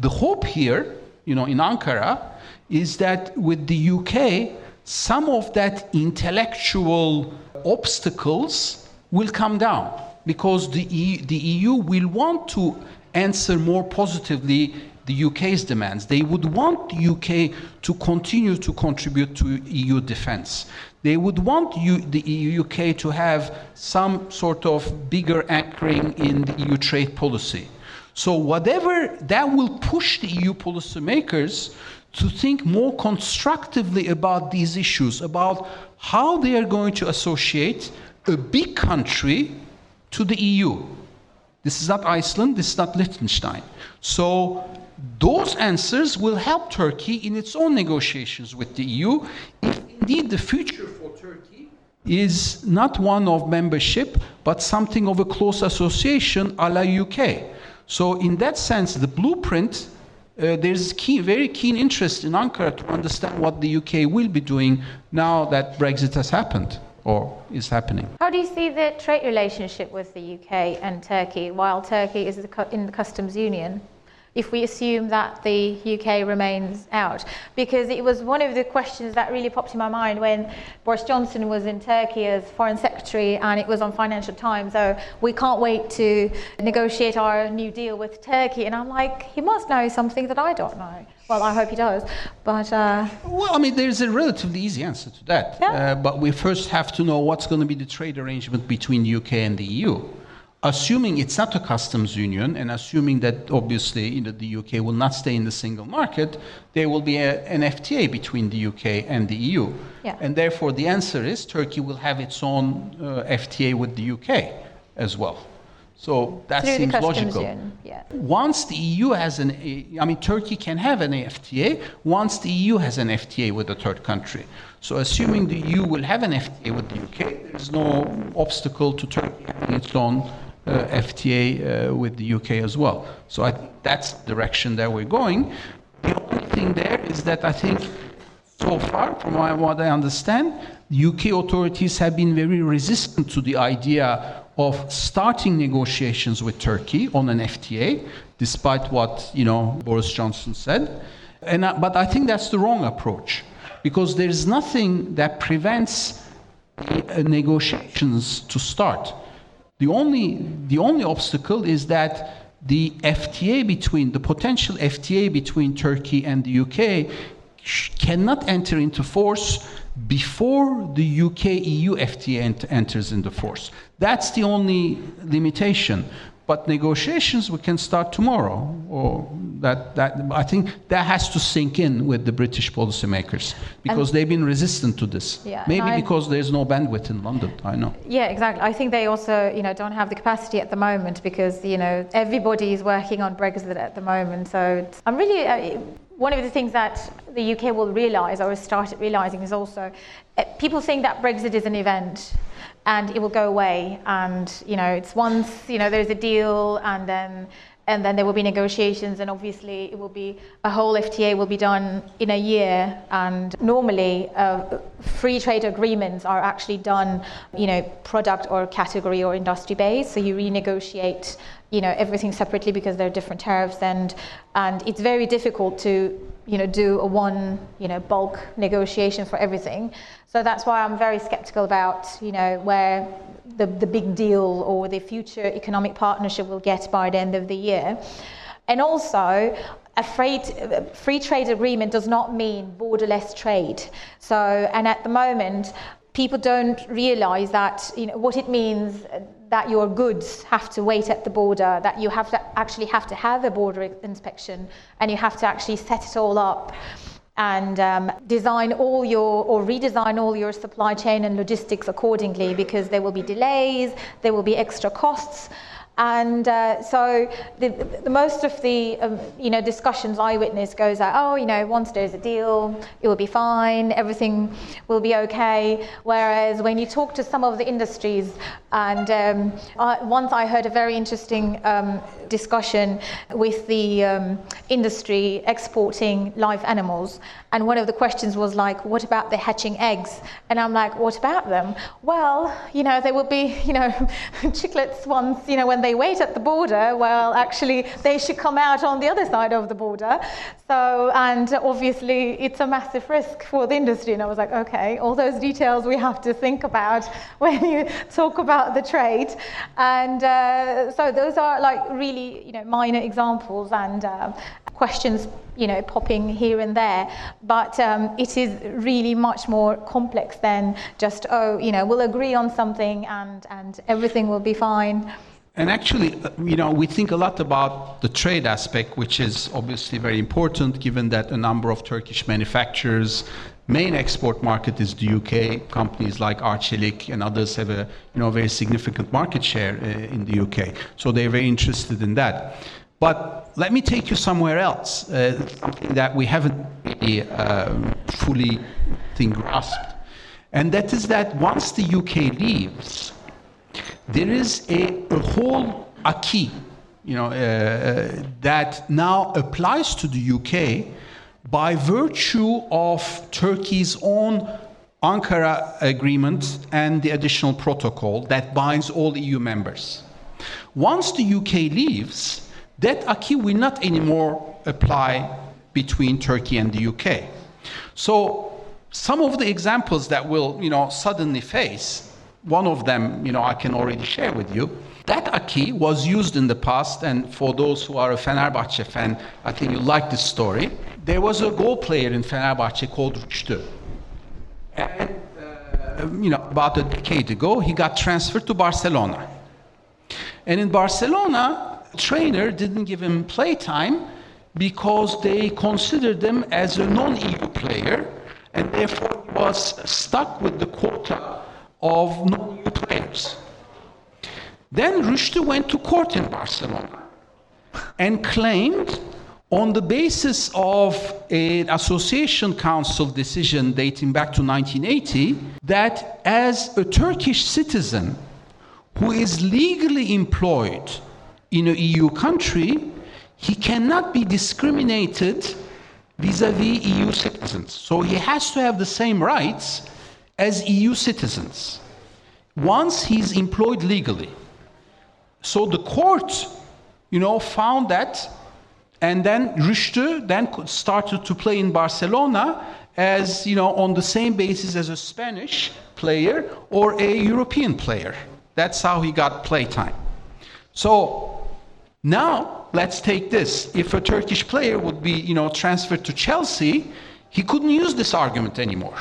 The hope here, you know, in Ankara, is that with the UK, some of that intellectual obstacles will come down because the EU, the EU will want to answer more positively the UK's demands. They would want the UK to continue to contribute to EU defense. They would want you, the UK to have some sort of bigger anchoring in the EU trade policy. So, whatever that will push the EU policymakers to think more constructively about these issues, about how they are going to associate a big country to the EU. This is not Iceland, this is not Liechtenstein. So, those answers will help Turkey in its own negotiations with the EU if indeed the future for Turkey is not one of membership but something of a close association a la UK. So, in that sense, the blueprint. Uh, there's key, very keen interest in Ankara to understand what the UK will be doing now that Brexit has happened or is happening.
How do you see the trade relationship with the UK and Turkey while Turkey is in the customs union? If we assume that the UK remains out? Because it was one of the questions that really popped in my mind when Boris Johnson was in Turkey as Foreign Secretary and it was on Financial Times. So we can't wait to negotiate our new deal with Turkey. And I'm like, he must know something that I don't know. Well, I hope he does. But uh,
well, I mean, there's a relatively easy answer to that.
Yeah.
Uh, but we first have to know what's going to be the trade arrangement between the UK and the EU assuming it's not a customs union and assuming that obviously you know, the UK will not stay in the single market, there will be a, an FTA between the UK and the EU.
Yeah.
And therefore, the answer is Turkey will have its own uh, FTA with the UK as well. So that
Through
seems logical.
Union, yeah.
Once the EU has an, I mean, Turkey can have an FTA once the EU has an FTA with a third country. So, assuming the EU will have an FTA with the UK, there's no obstacle to Turkey having its own FTA uh, with the UK as well. So I think that's the direction that we're going. The only thing there is that I think so far, from what I understand, UK authorities have been very resistant to the idea of starting negotiations with Turkey on an FTA, despite what you know Boris Johnson said. And, uh, but I think that's the wrong approach because there is nothing that prevents uh, negotiations to start. The only, the only obstacle is that the FTA between, the potential FTA between Turkey and the UK cannot enter into force before the UK EU FTA ent- enters into force. That's the only limitation. But negotiations we can start tomorrow. Or that, that I think that has to sink in with the British policymakers because and they've been resistant to this.
Yeah,
Maybe because there's no bandwidth in London. I know.
Yeah, exactly. I think they also, you know, don't have the capacity at the moment because you know everybody is working on Brexit at the moment. So I'm really. Uh, one of the things that the UK will realise or has started realising is also uh, people think that Brexit is an event and it will go away. And you know, it's once you know there's a deal, and then and then there will be negotiations, and obviously it will be a whole FTA will be done in a year. And normally, uh, free trade agreements are actually done, you know, product or category or industry based. So you renegotiate, you know, everything separately because there are different tariffs, and and it's very difficult to you know do a one you know bulk negotiation for everything. So that's why I'm very skeptical about, you know, where the, the big deal or the future economic partnership will get by the end of the year. And also, a free, free trade agreement does not mean borderless trade. So, and at the moment, people don't realize that, you know, what it means that your goods have to wait at the border, that you have to actually have to have a border inspection and you have to actually set it all up and um, design all your or redesign all your supply chain and logistics accordingly because there will be delays, there will be extra costs. And uh, so the, the, most of the um, you know discussions I witness goes like, oh, you know, once there's a deal, it will be fine, everything will be okay. Whereas when you talk to some of the industries, and um, I, once I heard a very interesting um, discussion with the um, industry exporting live animals, and one of the questions was like, what about the hatching eggs? And I'm like, what about them? Well, you know, they will be, you know, chicklets once, you know, when they wait at the border. Well, actually, they should come out on the other side of the border. So, and obviously, it's a massive risk for the industry. And I was like, okay, all those details we have to think about when you talk about the trade. And uh, so those are like really, you know, minor examples and uh, questions you know, popping here and there. But um, it is really much more complex than just, oh, you know, we'll agree on something and, and everything will be fine.
And actually, uh, you know, we think a lot about the trade aspect, which is obviously very important given that a number of Turkish manufacturers main export market is the UK. Companies like Arçelik and others have a you know very significant market share uh, in the UK, so they're very interested in that. But let me take you somewhere else, uh, something that we haven't really, um, fully think grasped. And that is that once the UK leaves, there is a, a whole acquis you know, uh, that now applies to the UK by virtue of Turkey's own Ankara agreement and the additional protocol that binds all EU members. Once the UK leaves, that acquis will not anymore apply between Turkey and the UK. So some of the examples that we'll you know, suddenly face, one of them, you know, I can already share with you. That acquis was used in the past, and for those who are a Fenerbahce fan, I think you like this story. There was a goal player in Fenerbahce called Rüştü. And, uh, you know, about a decade ago, he got transferred to Barcelona. And in Barcelona, trainer didn't give him playtime because they considered him as a non-EU player and therefore he was stuck with the quota of non-EU players. Then Rüştü went to court in Barcelona and claimed on the basis of an association council decision dating back to 1980 that as a Turkish citizen who is legally employed in an EU country, he cannot be discriminated vis-a-vis EU citizens. So he has to have the same rights as EU citizens once he's employed legally. So the court, you know, found that, and then Rüştü then started to play in Barcelona as, you know, on the same basis as a Spanish player or a European player. That's how he got playtime. So now, let's take this. If a Turkish player would be, you know, transferred to Chelsea, he couldn't use this argument anymore.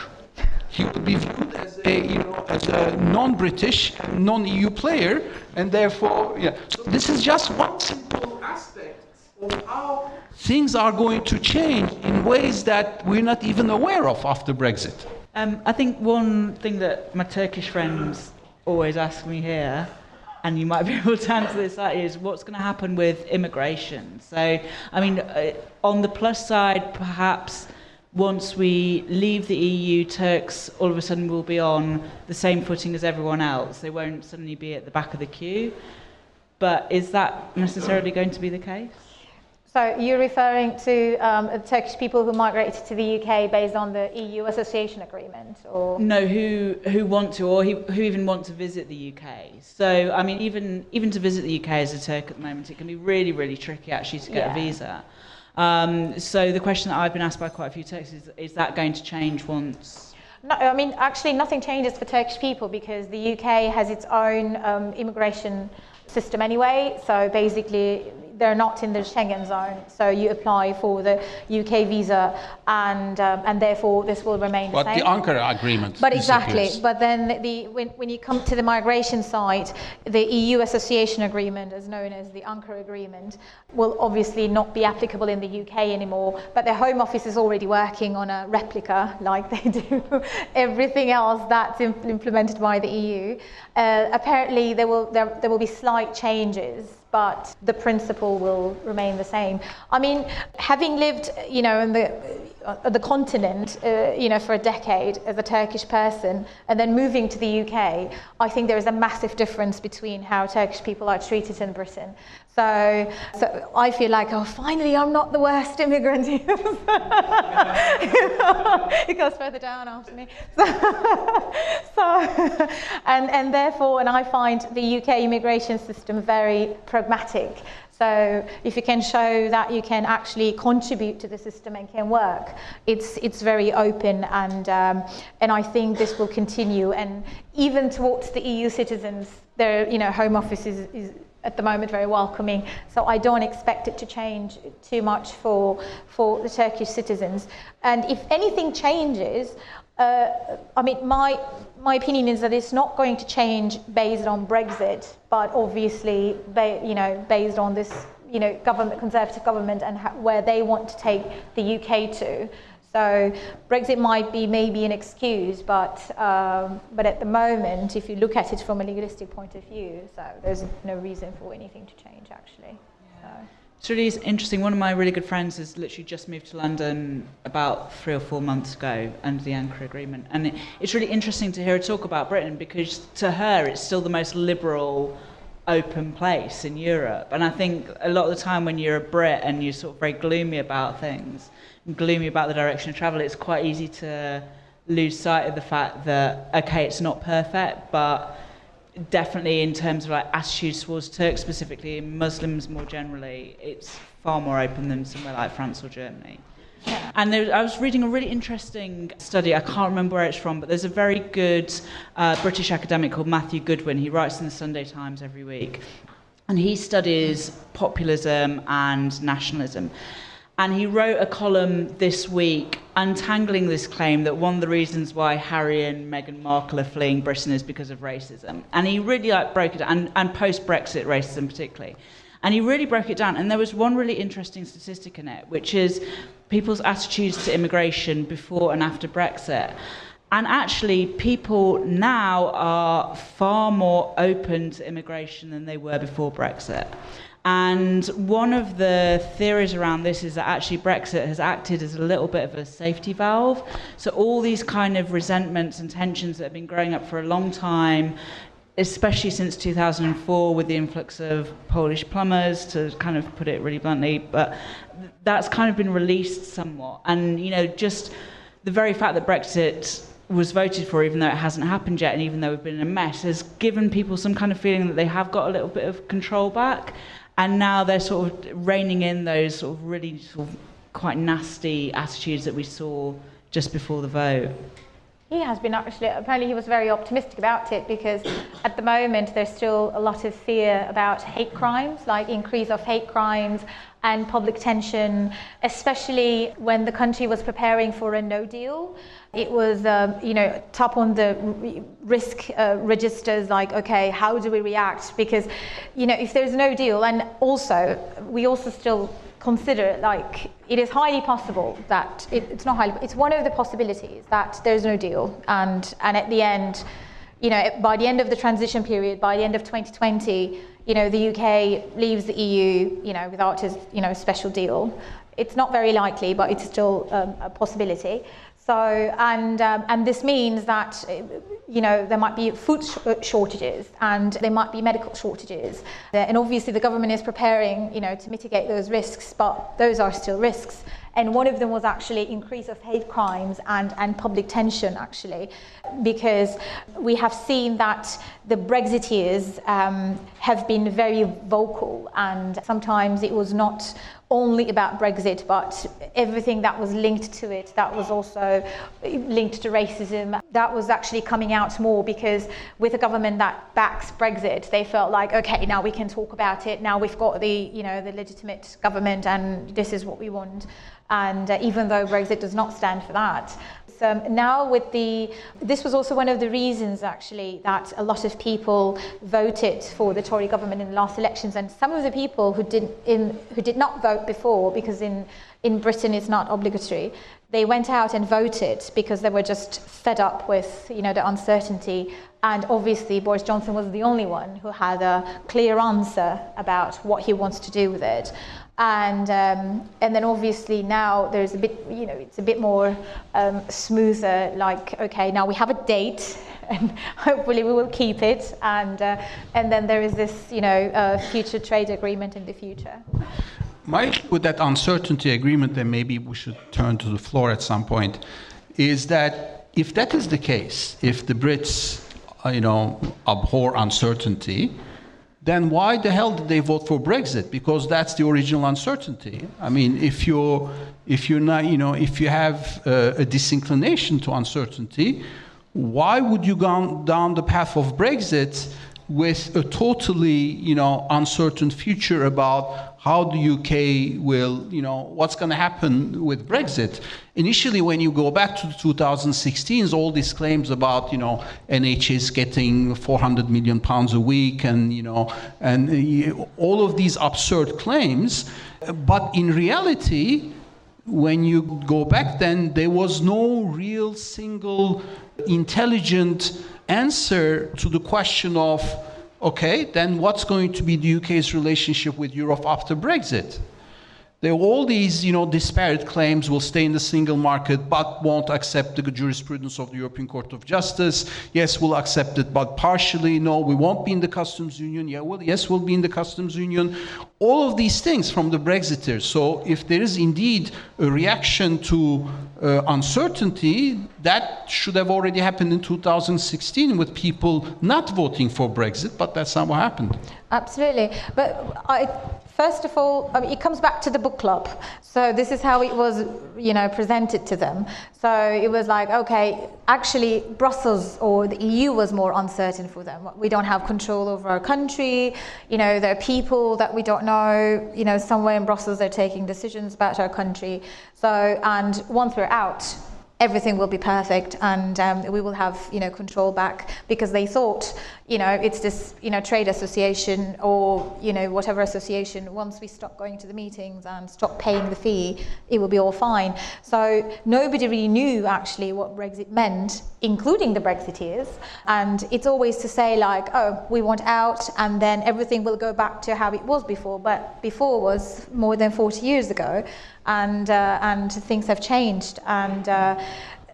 He would be viewed as a, you know, as a non-British, non-EU player, and therefore, yeah. So this is just one simple aspect of how things are going to change in ways that we're not even aware of after Brexit.
Um, I think one thing that my Turkish friends always ask me here and you might be able to answer this, that is what's going to happen with immigration. So, I mean, uh, on the plus side, perhaps once we leave the EU, Turks all of a sudden will be on the same footing as everyone else. They won't suddenly be at the back of the queue. But is that necessarily going to be the case?
So you're referring to um, Turkish people who migrated to the UK based on the EU association agreement, or
no, who who want to, or who even want to visit the UK. So I mean, even even to visit the UK as a Turk at the moment, it can be really really tricky actually to get yeah. a visa. Um, so the question that I've been asked by quite a few Turks is: Is that going to change once?
No, I mean, actually, nothing changes for Turkish people because the UK has its own um, immigration system anyway. So basically, they're not in the Schengen zone. So you apply for the UK visa, and um, and therefore this will remain
but
the same.
the Ankara agreement.
But exactly.
disappears.
But then the when, when you come to the migration side, the EU Association Agreement, as known as the Ankara Agreement, will obviously not be applicable in the UK anymore. But the Home Office is already working on a replica, like they do everything else that's im- implemented by the EU. Uh, apparently, there will there, there will be slight changes but the principle will remain the same. I mean, having lived, you know, in the uh, the continent, uh, you know, for a decade as a Turkish person, and then moving to the UK, I think there is a massive difference between how Turkish people are treated in Britain. So, so I feel like, oh, finally, I'm not the worst immigrant. it goes further down after me. So, so and, and therefore, and I find the UK immigration system very pragmatic. So if you can show that you can actually contribute to the system and can work, it's it's very open and um, and I think this will continue. And even towards the EU citizens, their you know Home Office is, is at the moment very welcoming. So I don't expect it to change too much for for the Turkish citizens. And if anything changes, uh, I mean, my my opinion is that it's not going to change based on Brexit, but obviously, ba- you know, based on this, you know, government, conservative government, and ha- where they want to take the UK to. So Brexit might be maybe an excuse, but um, but at the moment, if you look at it from a legalistic point of view, so there's no reason for anything to change actually. So.
It's really interesting. One of my really good friends has literally just moved to London about three or four months ago under the Ankara Agreement. And it, it's really interesting to hear her talk about Britain because to her it's still the most liberal, open place in Europe. And I think a lot of the time when you're a Brit and you're sort of very gloomy about things, gloomy about the direction of travel, it's quite easy to lose sight of the fact that, okay, it's not perfect, but definitely in terms of like attitudes towards Turks specifically and Muslims more generally, it's far more open than somewhere like France or Germany.
Yeah.
And there, I was reading a really interesting study. I can't remember where it's from, but there's a very good uh, British academic called Matthew Goodwin. He writes in the Sunday Times every week, and he studies populism and nationalism. And he wrote a column this week untangling this claim that one of the reasons why Harry and Meghan Markle are fleeing Britain is because of racism. And he really like broke it down, and, and post-Brexit racism particularly. And he really broke it down. And there was one really interesting statistic in it, which is people's attitudes to immigration before and after Brexit. And actually, people now are far more open to immigration than they were before Brexit. And one of the theories around this is that actually Brexit has acted as a little bit of a safety valve. So all these kind of resentments and tensions that have been growing up for a long time, especially since 2004 with the influx of Polish plumbers, to kind of put it really bluntly, but that's kind of been released somewhat. And, you know, just the very fact that Brexit was voted for, even though it hasn't happened yet, and even though we've been in a mess, has given people some kind of feeling that they have got a little bit of control back and now they're sort of reining in those sort of really sort of quite nasty attitudes that we saw just before the vote.
He has been actually, apparently, he was very optimistic about it because at the moment there's still a lot of fear about hate crimes, like increase of hate crimes and public tension, especially when the country was preparing for a no deal. It was, um, you know, top on the risk uh, registers, like, okay, how do we react? Because, you know, if there's no deal, and also, we also still consider like it is highly possible that it, it's not highly it's one of the possibilities that there's no deal. And and at the end you know by the end of the transition period by the end of 2020 you know the UK leaves the EU you know without a you know special deal. It's not very likely but it's still um, a possibility so, and, um, and this means that, you know, there might be food sh- shortages and there might be medical shortages. And obviously the government is preparing, you know, to mitigate those risks, but those are still risks. And one of them was actually increase of hate crimes and, and public tension, actually, because we have seen that the Brexiteers um, have been very vocal and sometimes it was not only about Brexit, but everything that was linked to it, that was also linked to racism, that was actually coming out more because with a government that backs Brexit, they felt like, okay, now we can talk about it. Now we've got the, you know, the legitimate government, and this is what we want. And uh, even though Brexit does not stand for that, um, now with the this was also one of the reasons actually that a lot of people voted for the Tory government in the last elections. And some of the people who did in who did not vote before because in in Britain it's not obligatory they went out and voted because they were just fed up with you know the uncertainty. And obviously Boris Johnson was the only one who had a clear answer about what he wants to do with it and um, and then obviously now there's a bit you know it's a bit more um, smoother like okay now we have a date and hopefully we will keep it. And uh, and then there is this you know uh, future trade agreement in the future.
Mike with that uncertainty agreement then maybe we should turn to the floor at some point is that if that is the case if the brits uh, you know abhor uncertainty then why the hell did they vote for Brexit? Because that's the original uncertainty. I mean, if you're if you're not, you know, if you have uh, a disinclination to uncertainty, why would you go down the path of Brexit with a totally, you know, uncertain future about how the UK will, you know, what's going to happen with Brexit. Initially, when you go back to the 2016s, all these claims about, you know, NHS getting 400 million pounds a week and, you know, and uh, all of these absurd claims. But in reality, when you go back then, there was no real single intelligent answer to the question of okay, then what's going to be the UK's relationship with Europe after Brexit? There are all these, you know, disparate claims will stay in the single market but won't accept the jurisprudence of the European Court of Justice. Yes, we'll accept it, but partially. No, we won't be in the customs union. Yeah, well, yes, we'll be in the customs union. All of these things from the Brexiters. So if there is indeed a reaction to uh, uncertainty, that should have already happened in 2016 with people not voting for Brexit, but that's not what happened.
Absolutely. But I First of all, I mean, it comes back to the book club. So this is how it was, you know, presented to them. So it was like, okay, actually, Brussels or the EU was more uncertain for them. We don't have control over our country. You know, there are people that we don't know. You know, somewhere in Brussels they're taking decisions about our country. So and once we're out, everything will be perfect and um, we will have you know control back because they thought you know it's this you know trade association or you know whatever association once we stop going to the meetings and stop paying the fee it will be all fine. So nobody really knew actually what brexit meant including the brexiteers. And it's always to say like oh we want out and then everything will go back to how it was before. But before was more than 40 years ago and uh, and things have changed and uh,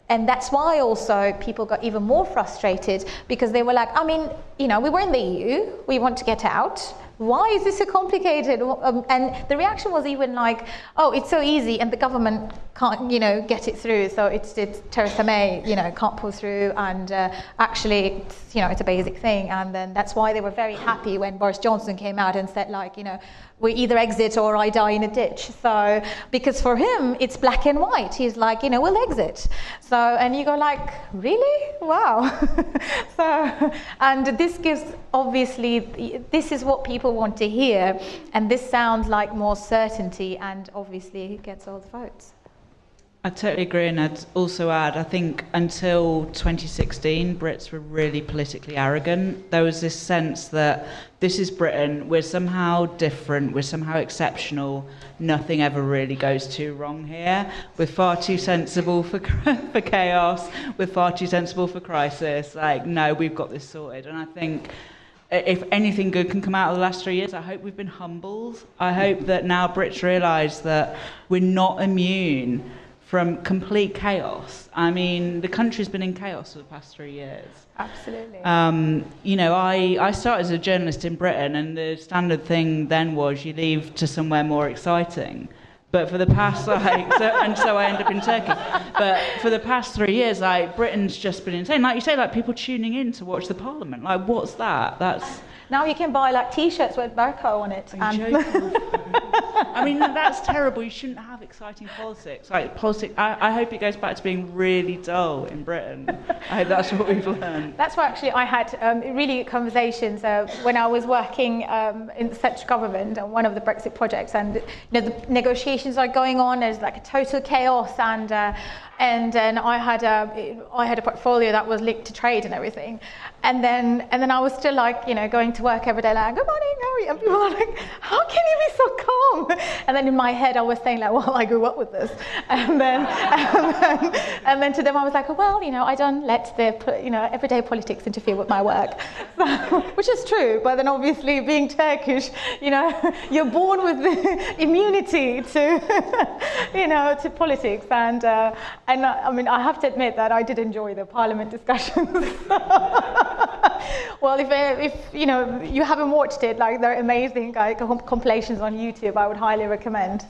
and that's why also people got even more frustrated because they were like, I mean, you know, we were in the EU, we want to get out. Why is this so complicated? Um, and the reaction was even like, oh, it's so easy, and the government can't, you know, get it through. So it's, it's Theresa May, you know, can't pull through, and uh, actually, it's, you know, it's a basic thing. And then that's why they were very happy when Boris Johnson came out and said, like, you know, we either exit or I die in a ditch. So, because for him, it's black and white. He's like, you know, we'll exit. So, and you go like, really? Wow. so, and this gives, obviously, this is what people want to hear. And this sounds like more certainty and obviously he gets all the votes.
I totally agree, and I'd also add, I think until 2016, Brits were really politically arrogant. There was this sense that this is Britain, we're somehow different, we're somehow exceptional, nothing ever really goes too wrong here. We're far too sensible for, for chaos, we're far too sensible for crisis. Like, no, we've got this sorted. And I think if anything good can come out of the last three years, I hope we've been humbled. I hope that now Brits realise that we're not immune from complete chaos. I mean, the country's been in chaos for the past three years.
Absolutely.
Um, you know, I, I started as a journalist in Britain, and the standard thing then was you leave to somewhere more exciting. But for the past, like, so, and so I end up in Turkey. But for the past three years, like, Britain's just been insane. Like you say, like, people tuning in to watch the parliament. Like, what's that? That's
Now you can buy like T-shirts with Bercow on it.
I mean, that's terrible. You shouldn't have exciting politics. Like politics, I, I hope it goes back to being really dull in Britain. I hope that's what we've learned.
That's why actually I had um, really good conversations uh, when I was working um, in the central government on one of the Brexit projects, and you know the negotiations are going on. There's like a total chaos, and uh, and then I had a I had a portfolio that was linked to trade and everything, and then and then I was still like you know going to work every day like good morning how are you? And people were like how can you be so calm? And then in my head I was saying like well I grew up with this. And then and then, and then to them I was like well you know I don't let the you know everyday politics interfere with my work. So, which is true but then obviously being Turkish you know you're born with the immunity to you know to politics. And uh, and I mean, I have to admit that I did enjoy the Parliament discussions. well, if, uh, if you know you haven't watched it, like they're amazing like, compilations on YouTube. I would highly recommend.